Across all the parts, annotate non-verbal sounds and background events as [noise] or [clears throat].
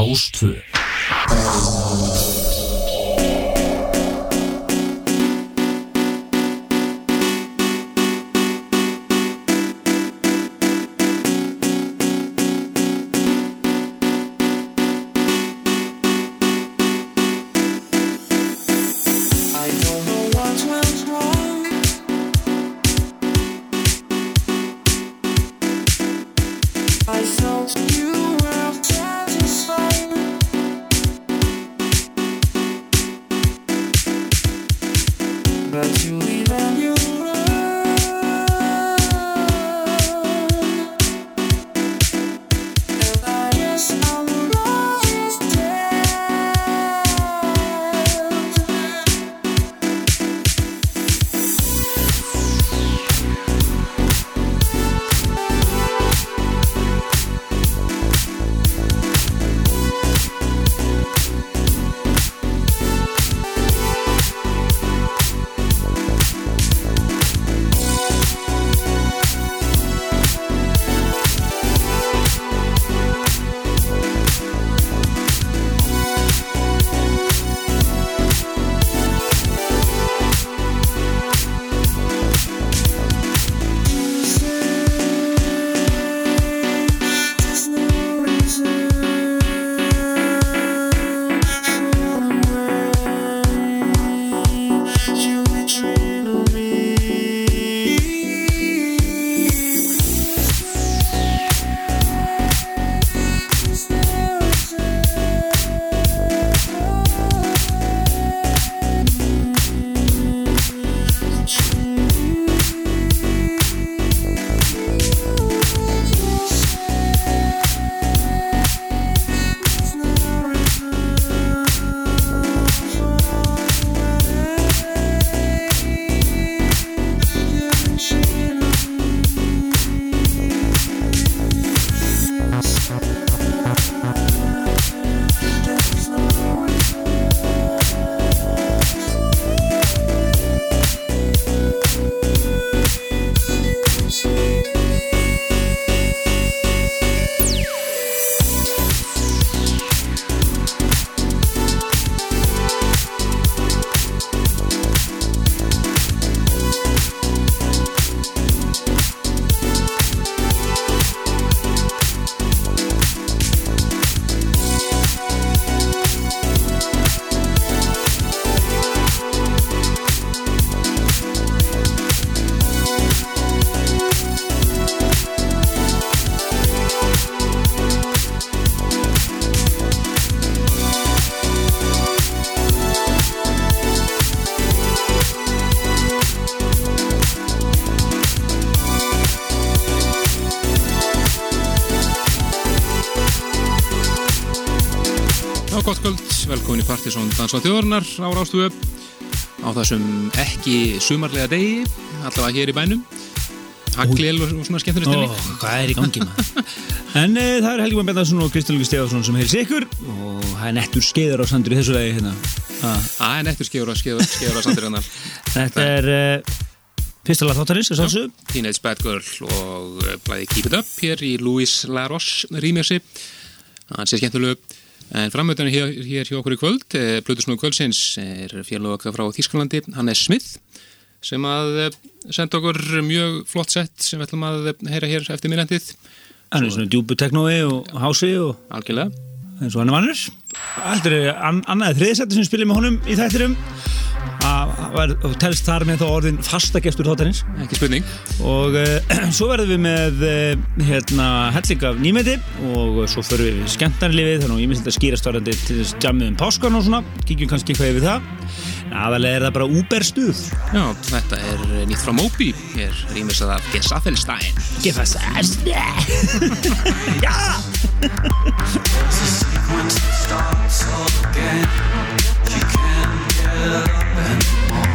Rástvö velkomin í Partisón Dansa þjóðarnar á Rástvö á þessum ekki sumarlega degi, allavega hér í bænum. Haglél og svona skemmtileg Ó, stemning hvað er í gangi maður? en e, það er Helgi Björn Bendarsson og Kristján Lugi Stefansson sem heyrir sikur og það er nettur skeiður á sandur í þessu lagi hérna. Það er nettur skefur að sandur hennar. Þetta er e, fyrsta lag þáttarins, Teenage Bad Girl og eh, blæði Keep It Up hér í Louis Laroche remixi. Hann sé skemmtilegu en framöðan hér, hér hjá okkur í kvöld Plutusnúi kvöldsins er okkar frá Þýskalandi, Hannes Smith sem að eh, senda okkur mjög flott sett sem við ætlum að heyra hér eftir minnendið Hann er svona djúbu teknói og hási og algjörlega eins og hann er vannur Þetta er an, annaðið þriðsætti sem spilir með honum í þættirum og telst þar með þá orðin fastagestur þáttarins. Ekki spurning. Og uh, [clears throat] svo verðum við með uh, hérna helling af nýmeti. Og svo förum við við skemmtarlifið þannig að ég myndi að skýra stórandi til þess jammið um páskan og svona, kíkjum kannski hvað yfir það aðalega er það bara Uber stuð. Já, þetta er nýtt frá Moby. Hér rýmisað af Gesaffelstein Gefa þess [laughs] Já! Thank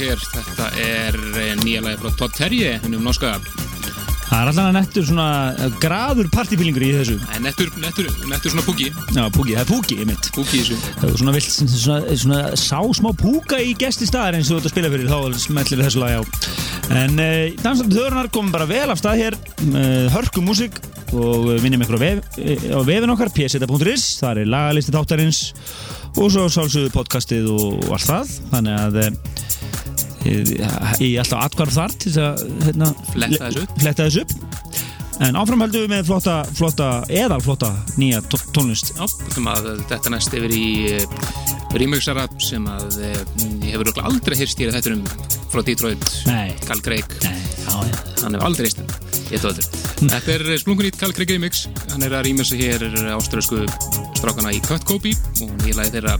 hér. Þetta er eh, nýja lagi frá Todd Terje, hennum norska. Það er alltaf nettur svona eh, graður partyfílingur í þessu. En nettur, nettur, nettur svona púki. Já, púki, það er púki, ég mitt. Púki í þessu. Það er svona vilt, svona, svona sá smá púka í gesti staðar eins og þú ert að spila fyrir, þá smellir þessu lagi á. En uh, dansandi þörnar komum bara vel af stað hér, uh, hörku músík og minnum ykkur á, vef, eh, á vefin okkar, pseta.is, það er lagalisti þáttarins og svo sálsögðu podcastið og allt það, þannig að er alltaf atkvarf þar til að hérna, Fletta þessu upp. En áfram höldum við með flotta, flotta eðal flotta nýja tó- tónlist. Já, að þetta næst yfir í uh, remixara sem að uh, ég hefur aldrei heyrst hér þetta um frá Detroit. Carl Craig. Hann hefur aldrei þetta. Ég tóð þetta. Er splunkunýtt Carl Craig remix. Hann er að remixa hér áströsku strákana í Cut Copy og nýlaði þeirra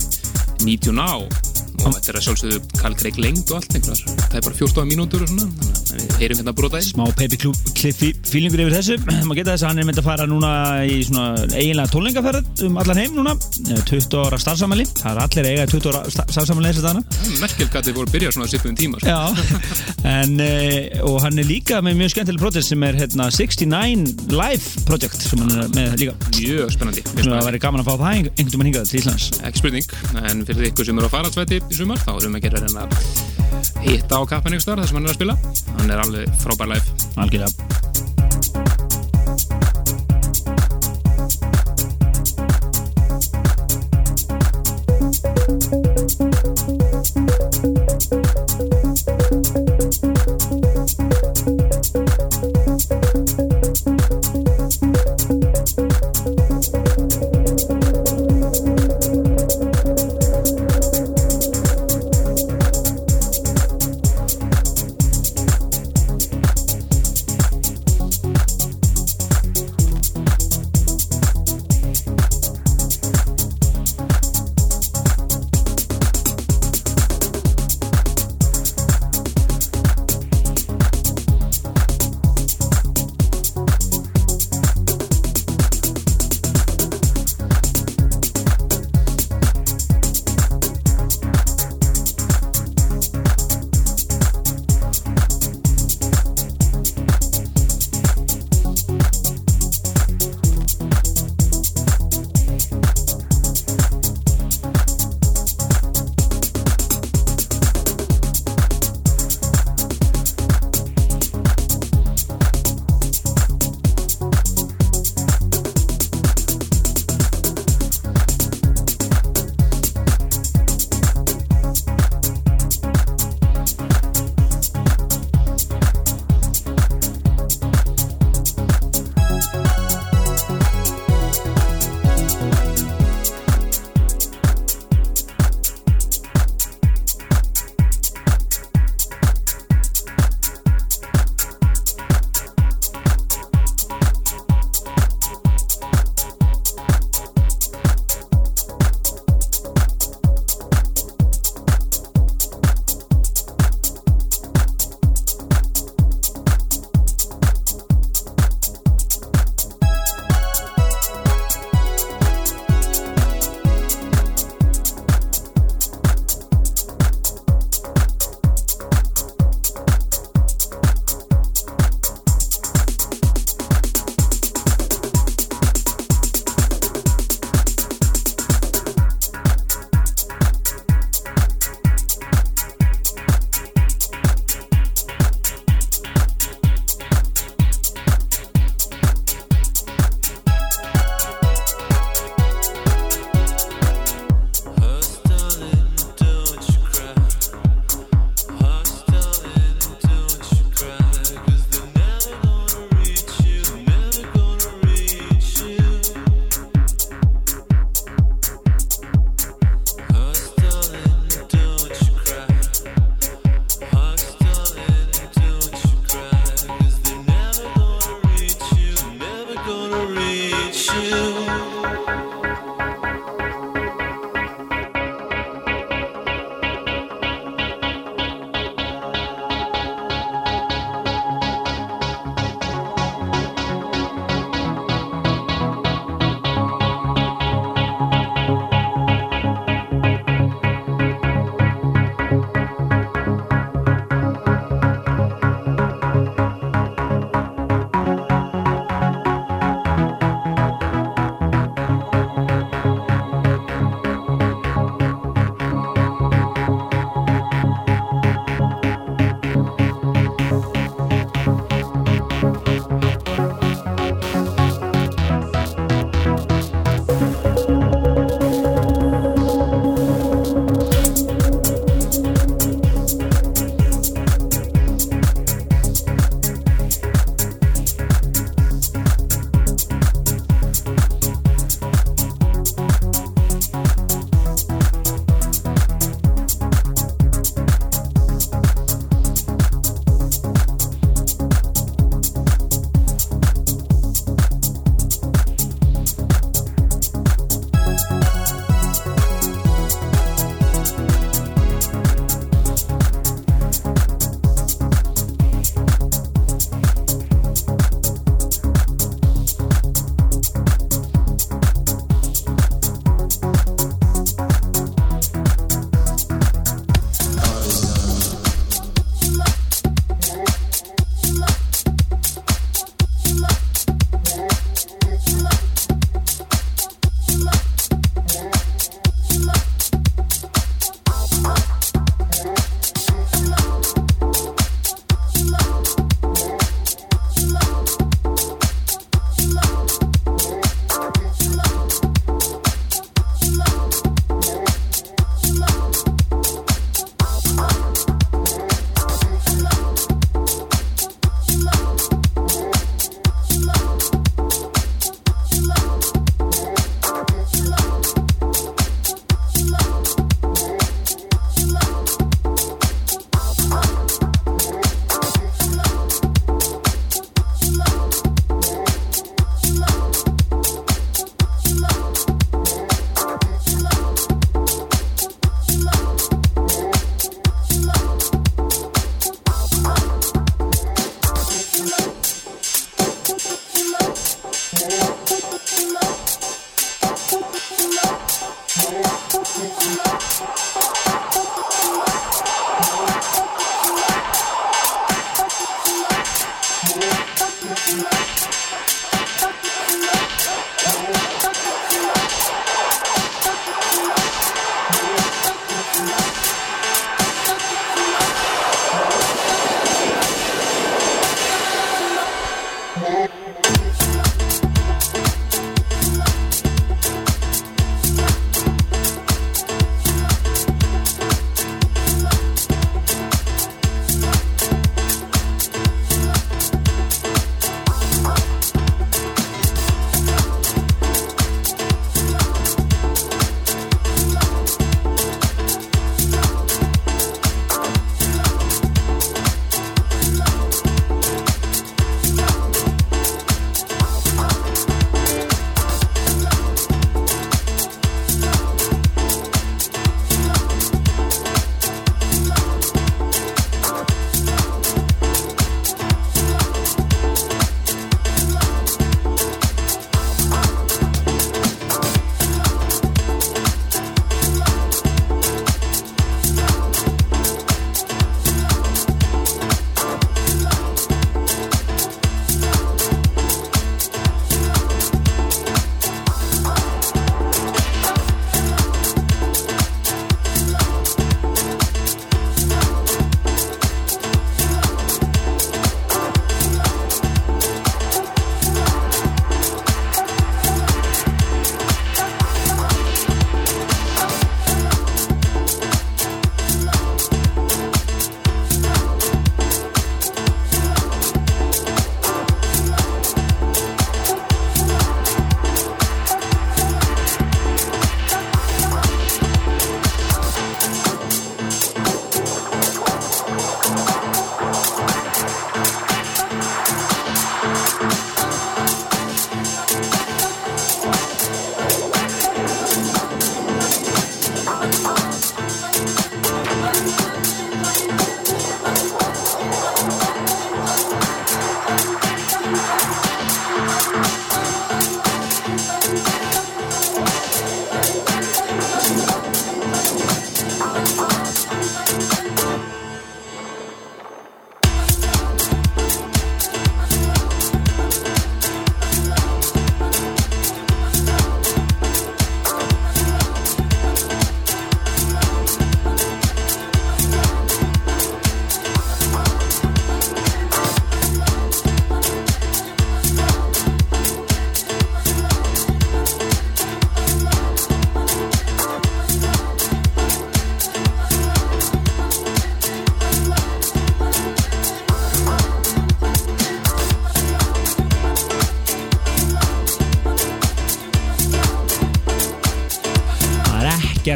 Need You Now og þetta er að sjálfsögðu Carl Craig lengd og allt einhverjar. Það er bara 14 mínútur og svona. Heyrum hérna brotaði. smá paperclip fílingur yfir þessu [clears throat] maður geta þess að hann er myndið að fara núna í svona eiginlega tónlingaferð um allan heim núna Eh, 20 ára starfsamæli það er allir eiga 20 ára starfsamæli þess að dana Merkjöld gæti voru að byrja svona svipuðum tíma. Sko. [laughs] en e, og hann er líka með mjög skemmtileg projekt sem er hérna 69 Live project sem hann er með líka Mjög spennandi. Það væri gaman að fá það ein- einhvern veginn hingað til Íslands ekki spurning, en fyrir ykkur sem eru á faratsvæti í sumar, þá erum við að gera að hitta á kappan ykkur starf þar sem hann er að spila. Hann er alveg frábær live. Algjörlega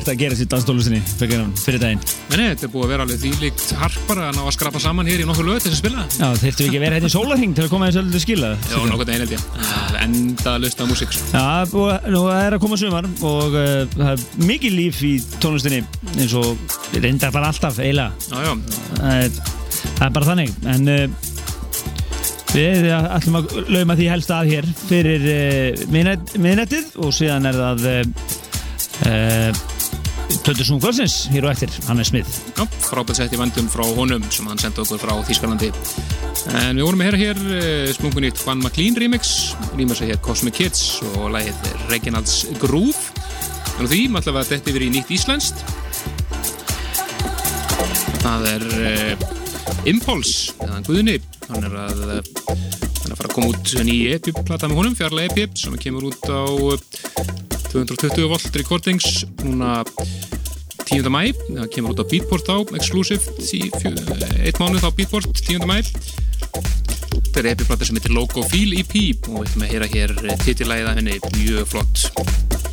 Ekkert að gera sér dansdólusinni fyrir, fyrir daginn. Nei, þetta er búið að vera alveg þýlíkt harpar að ná að skrapa saman hér í nokkur lög til þess að spila. Já, þeirtu ekki að vera hérna í sólarhing til að koma þessu öllu skila. Já, nokkur deginn held ég. Enda að lusta músík. sko. Já, það er er að koma sumar og uh, það er mikið líf í tónlistinni eins og reyndar bara alltaf eiginlega. Já, já. Það er, það er bara þannig. En uh, við ætlum að lauma því helst að hér fyrir uh, miðnætt- miðnættið og síðan er það uh, Töldur Snúkvöldsins hér og eftir, Hannes Smith. Já, frábært sett í vandum frá honum sem hann sendi okkur frá Þýskalandi. En við vorum að heyra hér uh, splungun nýtt Juan McLean remix, rýmur sig hér Cosmic Kids og lagið Reginalds Groove. En því, maður að þetta yfir í nýtt íslenskt. Það er uh, Impulse, eða Guðni. Hann er að, uh, hann er að fara að koma út ný EP-plata með honum, fjarlag EP, sem kemur út á 220 volt recordings núna 10. mæ, það kemur út á Beatport á, exclusive, eitt mánuð á Beatport, 10. mæ þetta er epiplata sem heitir Logo Feel EP og við ætlum að heyra hér titilæða henni mjög flott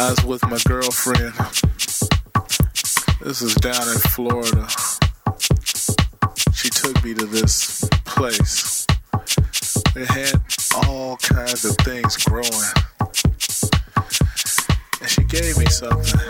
I was with my girlfriend. This is down in Florida. She took me to this place. It had all kinds of things growing. And she gave me something.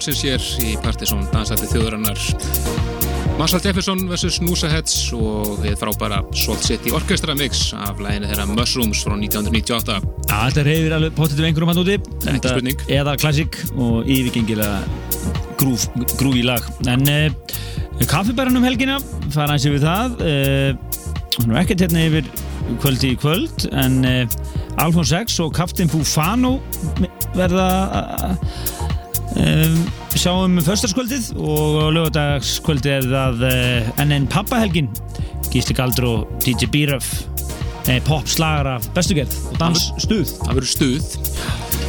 Kvöldsins hér í Partiðsson dansætti þjóðurinnar Marshall Jefferson vs. Noosa Heads og við frábæra Salt City Orchestra Mix af læginu þeirra Mushrooms frá 1998 Já, þetta reyðir alveg pottitum einhverjum hann úti Ekki spurning. Eða klassik og yfirgengilega grúf, grúf í lag En uh, kaffibæran um helgina fara hans yfir það uh, Nú ekkert hérna yfir kvöldi í kvöld En uh, Alfons X og Captain Bufano verða um, sjáum föstaskvöldið og lögadagskvöldið er það uh, NN Pappahelgin Gísli Galdur og DJ B-Ruff eh, pop slagar af bestugerð og dansstuð Það verður stuð.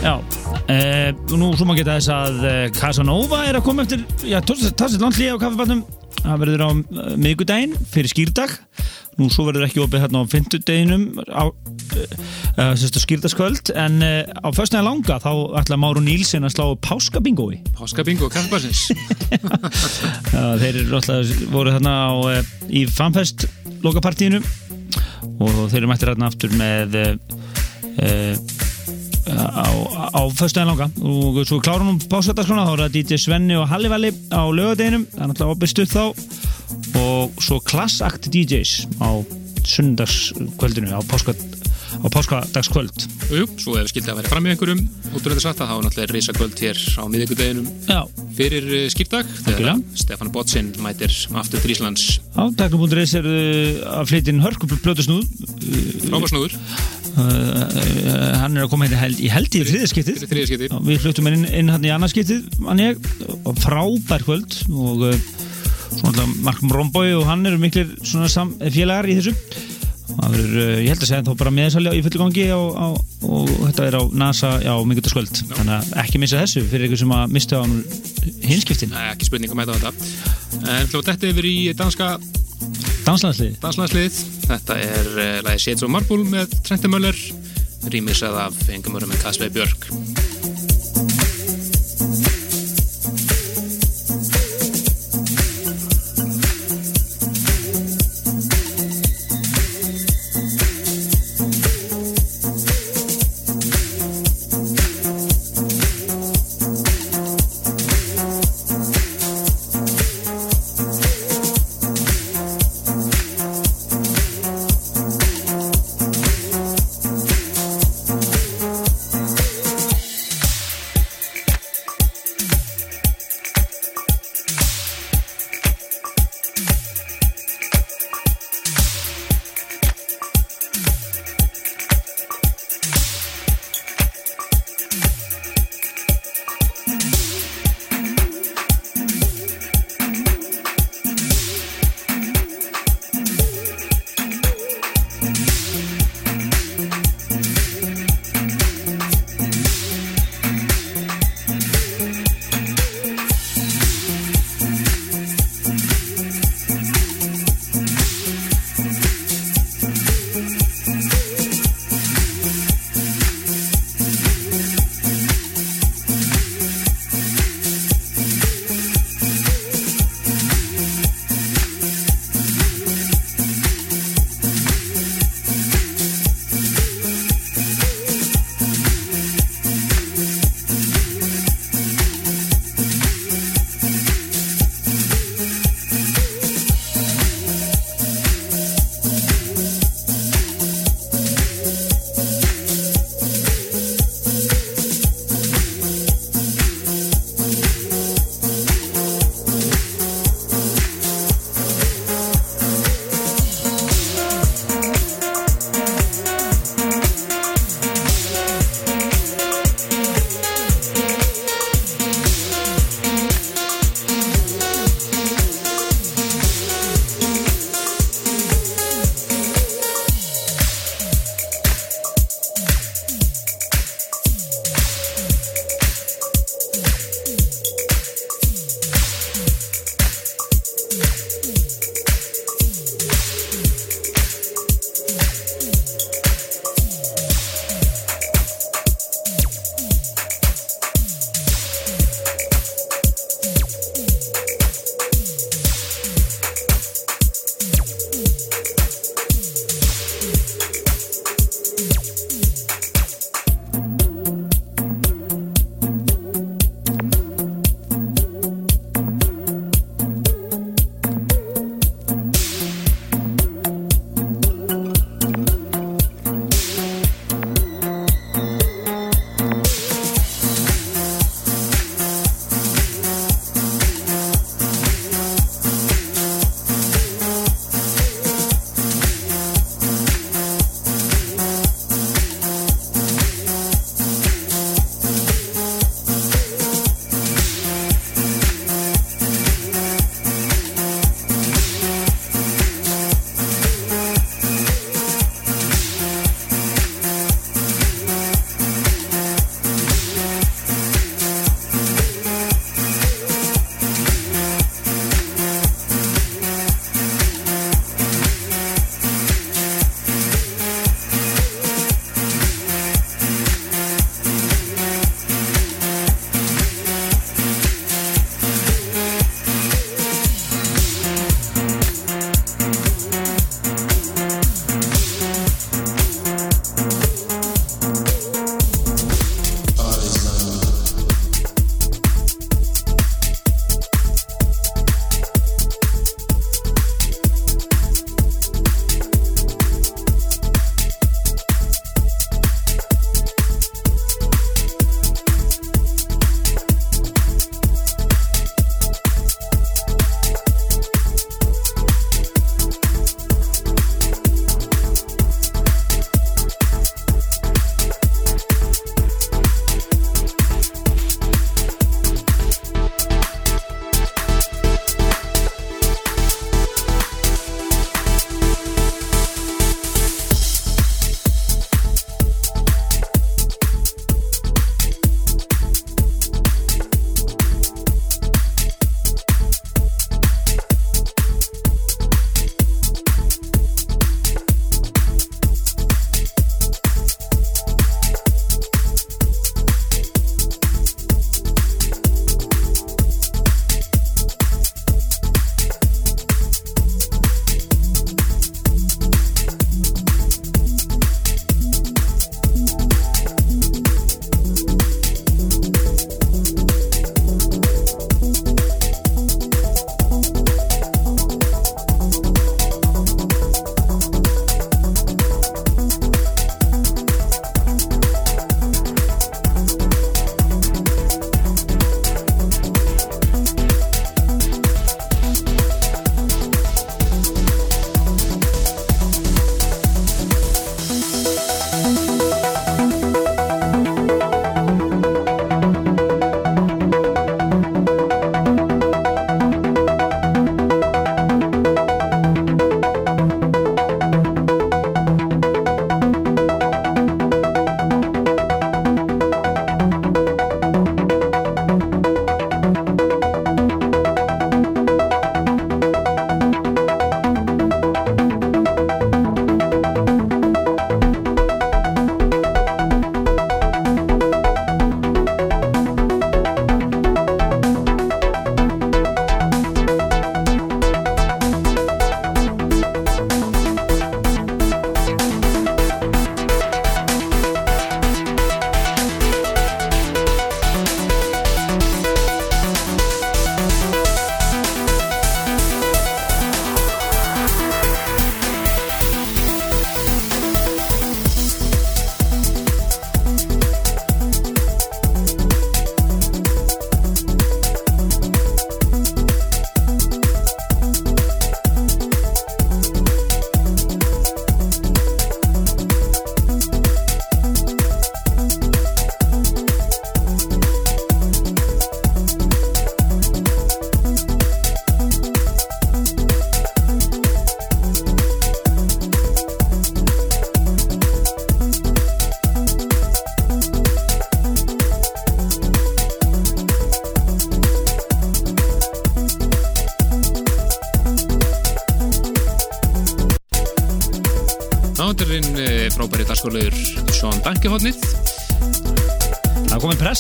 Já, uh, nú svo má geta þess að uh, Casanova er að koma eftir já, talsið landlíða á kaffibarnum. Það verður á miðgudaginn fyrir skýrdag nú svo verður ekki opið hérna á fymtudeginum á uh, sérstu skýrdaskvöld en uh, á föstnæða langa þá ætla Máru Nílsen að slá páskabingói kaffibarsins [laughs] Já, þeir eru alltaf voru þarna á, uh, í fanfest lokapartíinu og þeir eru mættir þarna aftur með á, á föstudaginn langa. Og svo klárum við páskataskona þá er það DJ Svenni og Halli Valli á lögadeginum það er náttúrulega opið stuð þá. Og svo Class Act DJs á sunnudagskvöldinu á, páska, á páskadagskvöld. Jú, svo ef skildið að vera fram í einhverjum útrúlega satt að er náttúrulega risa kvöld hér á miðvíkudeginum Já, fyrir eh, skýrdag þegar. Stefán Botsin mætir aftur til Íslands. Á Teknobúnduris er að flytja inn hörku blötusnúð frábarsnúður uh, uh, hann er að koma hérna held, í held í Já, Við fluttum inn, inn hann í annarskiptið frábær kvöld. Og uh, Markum Rombói og hann eru miklir félagar í þessu verður, uh, ég held að segja þá bara meðsalja í fullu gangi á, á, og þetta er á NASA á minngjöldaskvöld þannig að ekki missa þessu fyrir ykkur sem að mista á hinskiptin. Nei, ekki spurning að mæta á þetta. En hljóð þetta yfir í danska Danslandslið. Danslandslið. Þetta er uh, lagi Shades of Marble með Trenti Möller rýmisað af Engamörum með Kasvei Björk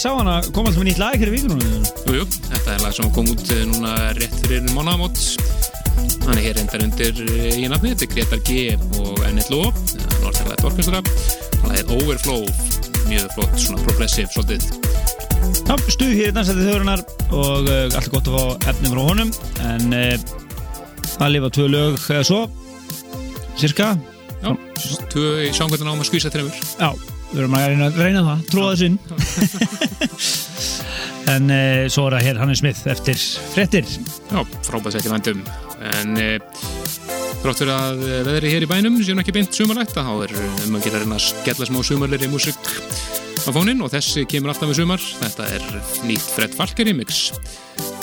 Það komin press á hann að koma alltaf með nýtt lag hér í vikunum. Jújú, þetta er lag sem kom út eh, núna rétt fyrir mánaðamót hann er hér endar undir eh, í nafni þetta er Gretar G og Ló Northernlight Orchestra hann er Overflow, mjög flott svona progressive svolítið. Já, stuð hér í dansætti þjóðurinnar og uh, allt gott að fá efni frá honum en uh, það lifa tvö lög eða svo cirka Já, tvö í sjánkvæmdan á með skvísa þreymur Já, við erum að reyna, það, tróða þess inn [laughs] [laughs] En uh, svo er það hér Hannes Smith eftir frettir Já, frábæð sett í vandum en e, þrátt fyrir að veðri hér í bænum séum ekki beint sumarlægt þá er um að gera reyna að skella smá sumarleiri músik á fónin og þessi kemur alltaf með sumar. Þetta er nýtt Fred Falker remix.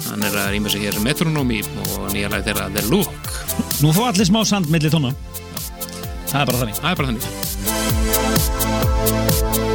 Hann er að rýma sig hér Metronomy og nýja lag þeirra The Look. Nú fá allir smá sand milli tóna. Það er bara þannig. Það er bara þannig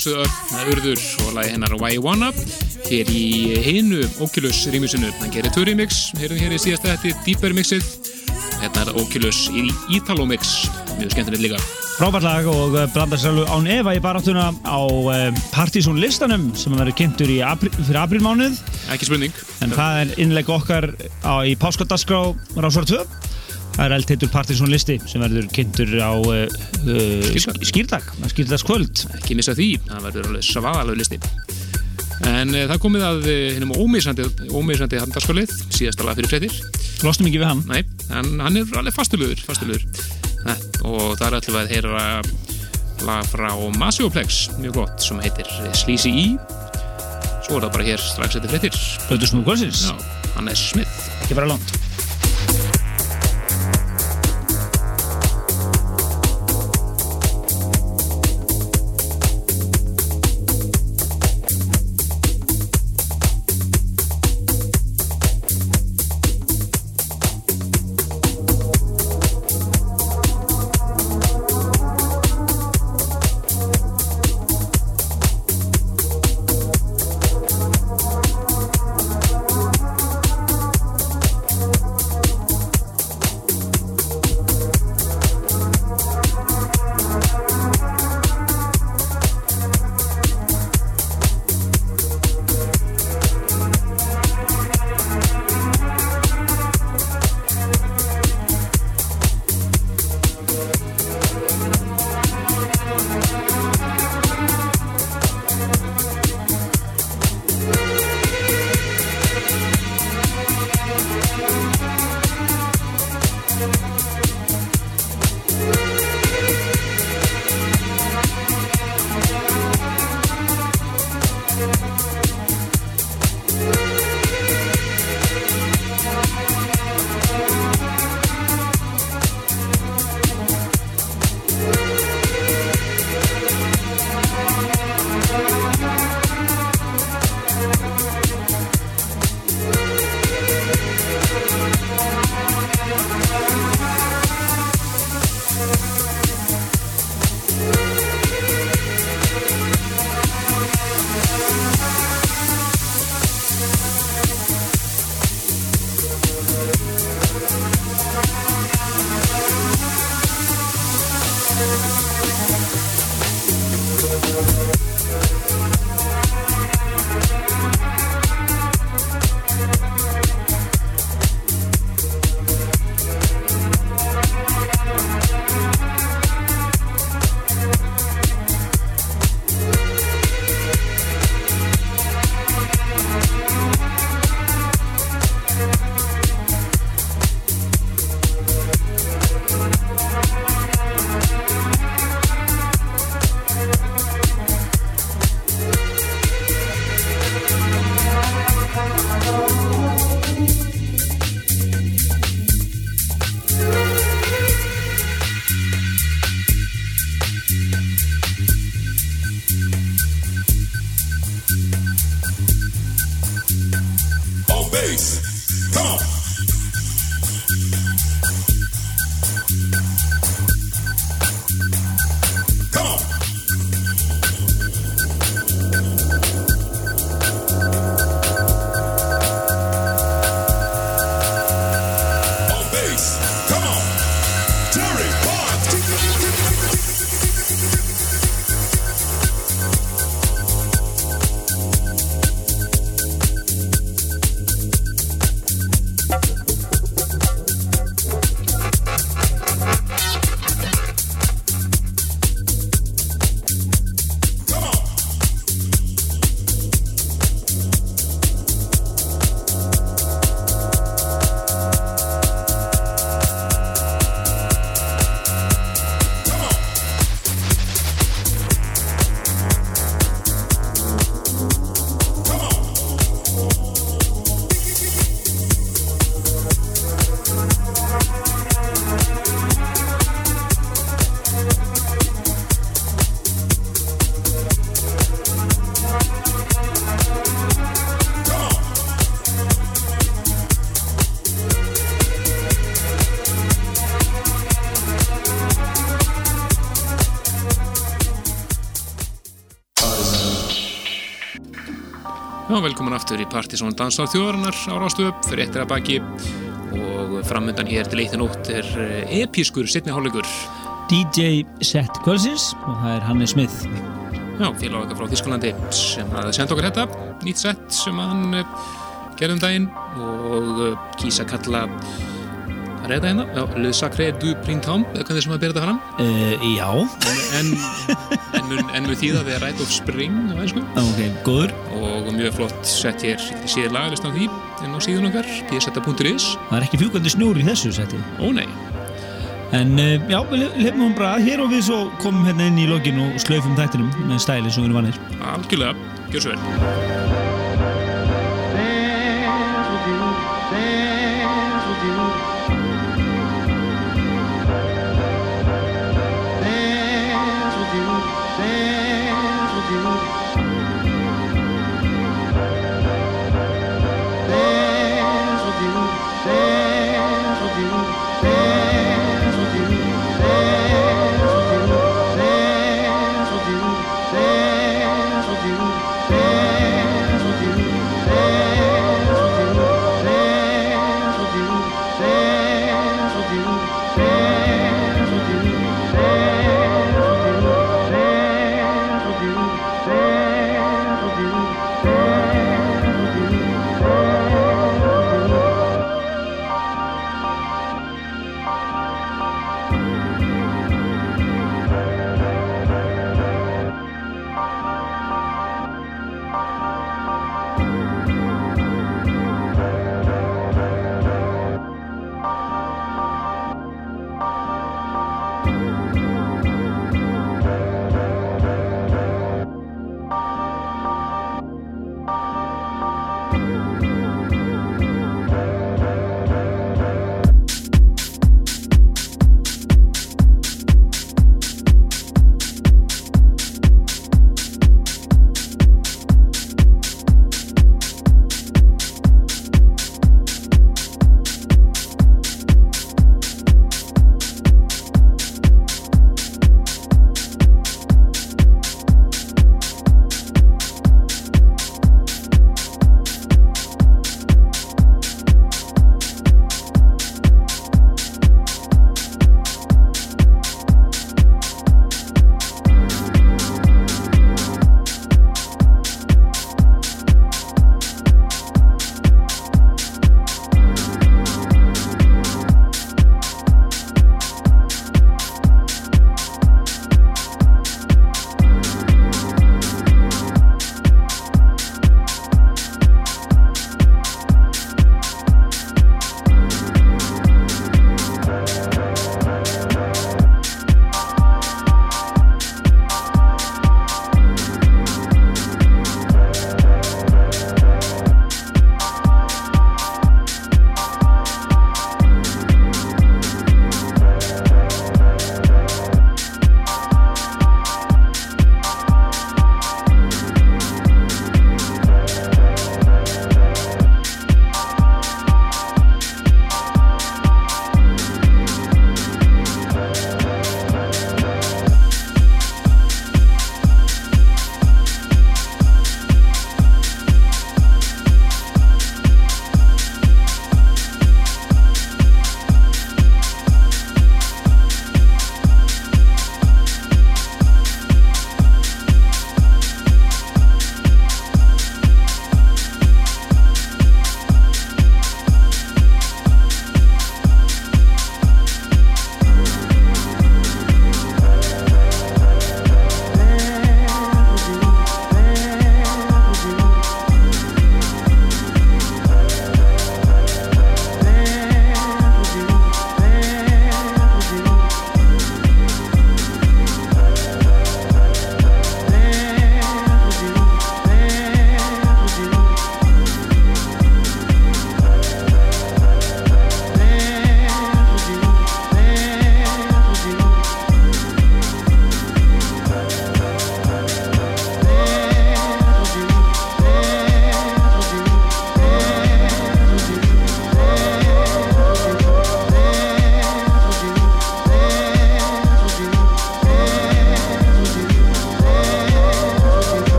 Sjálfsögðu Örn Urður og lagi hennar Why You Wanna hér í hinu Oculus rýmisinu. Hann gerir tvö remix, hér í síðasta þetta Deeper mixið. Hérna er Oculus í Italo mix, mjög skemmtilegt líka. Frábært lag og eh, blandar sér alveg án efa í baráttuna á uh, Partizón listanum sem verður kynntur apríl, fyrir aprílmánuð Ekki spurning. en það er innlegg okkar á, í Páskadagskrá Rásvara 2 það er eldheitur Partizón listi sem verður kynntur á uh, uh, skýrdag, skýrdagskvöld Ekki missa því, það verður alveg svagalög listi. En uh, það komið að uh, hinnum ómisandi, ómisandi handarskólið, síðasta lag fyrir fréttir. Lostum ekki við hann Nei, en hann er alveg fastulugur, fastulugur. Og það er alltaf að heyra lag frá Masioplex, mjög gott, sem heitir Sleazy E. Svo er það bara hér strax eftir fréttir. Blöðursnúð kvöldsins, Já, Hannes Smith. ekki vera langt Já, velkomin aftur í Partisón Dansar þjóðarinnar á Rástöp, fyrir eftir að baki og framöndan hér til eitt nótt er eh, episkur setni hálfleikur. DJ set kvölsins og það er Hannes Smith. Já, félag okkar frá Þísklandi sem að senda okkur þetta, nýtt sett sem hann eh, gerði um daginn og eh, kýsa kalla að reyða hérna, já, Le Sacré du Printemps, eða hvernig sem að byrja þetta fram Uh, já, en, en, mun- en mun þýða The Rite of Spring á einsku ok, góður. Mjög flott sett hér. Síðan lagalistan því inn á síðun okkar pseta.is, Það er ekki fjúkandi snjúr í þessu seti. ó nei. En uh, já, við lefum hún bara hér og við svo komum hérna inn í lokin og slaufum þættinum með stæli sem við erum vannir. algjörlega, gjör svo vel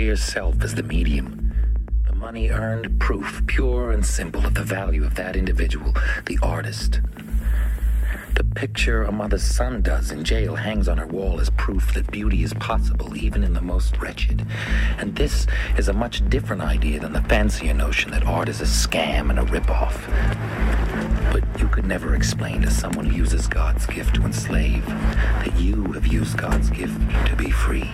sheer self as the medium. The money earned, proof, pure and simple of the value of that individual, the artist. The picture a mother's son does in jail hangs on her wall as proof that beauty is possible even in the most wretched. And this is a much different idea than the fancier notion that art is a scam and a ripoff. But you could never explain to someone who uses God's gift to enslave that you have used God's gift to be free.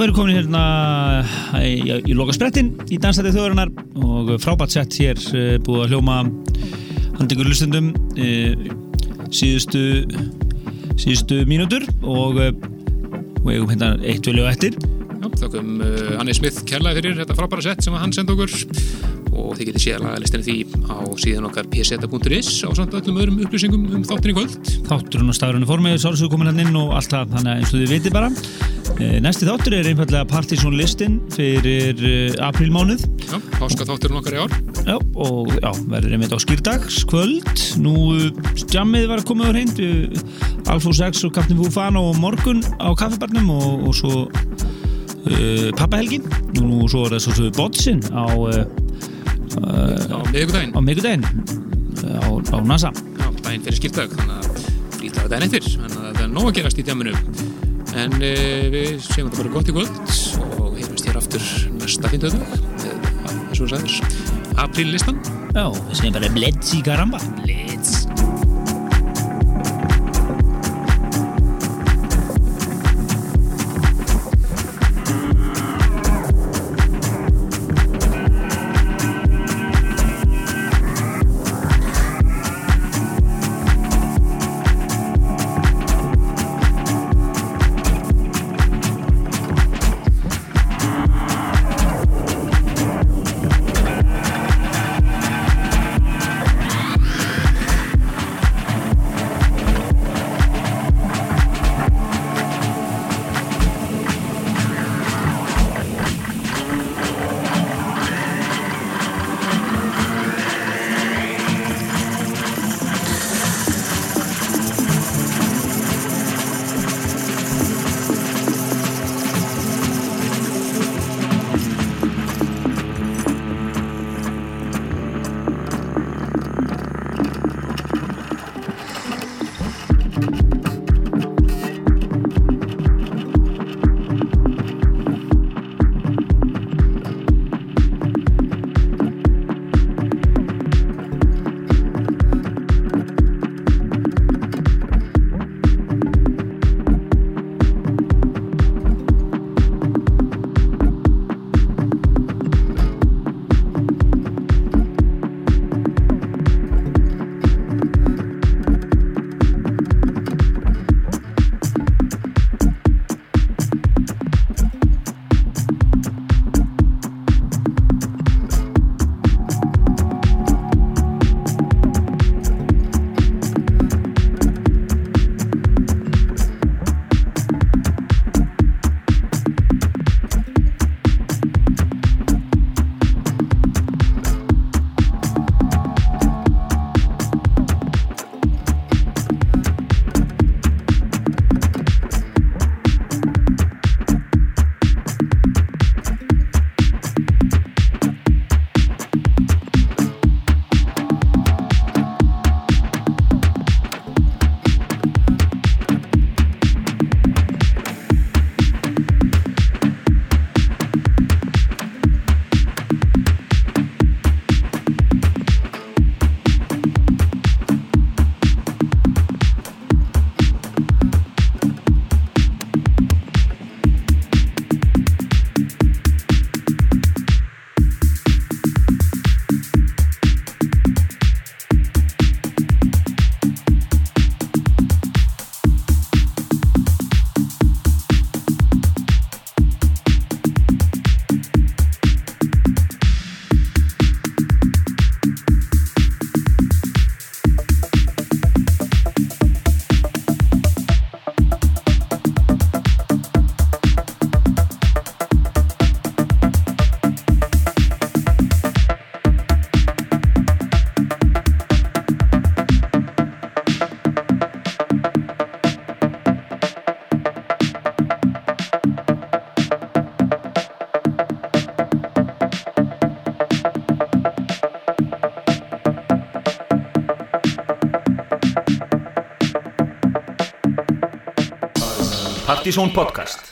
Við erum komin hérna í, í, í loka sprettin í dansæti þjóðarinnar og frábært sett hér eh, búið að hljóma handingur lustendum síðustu síðustu mínútur og eh, og eigum hérna eitt vilja og eftir þakkum uh, Anni Smith kærlega fyrir þetta frábæra sett sem hann sendi okkur. Og þið getið séð lagalistinni því á síðan okkar pseta.is á samt öllum öðrum upplýsingum um þáttin í kvöld. Þátturinn og stafrunni formið sálsögur komin hann inn og allt það þannig að eins og þið viti bara. Eh, næsti þáttur er einfallega Partisan listin fyrir eh, aprílmánuð. Já, páska þátturinn okkar í ár. Já, og já, verður einmitt á skýrdags kvöld, nú jammið var að koma á hreint Alfons X og Captain Fufano og morgun á kaffibarnum og, og svo uh, pappahelgi nú, nú svo er það svo svo botsin á uh, á miðugdægin á miðgudaginn á, á NASA. Já, daginn fyrir skýrtak þannig að frítag daginn eftir. Þannig að þetta er nóg að gerast í djaminu en uh, við séum þetta bara gott í kvöld og heyrumst hér aftur næsta eins og það sæðis apríllistan. Já, við segjum bara Bledzi Garamba Blitz Partíson podcast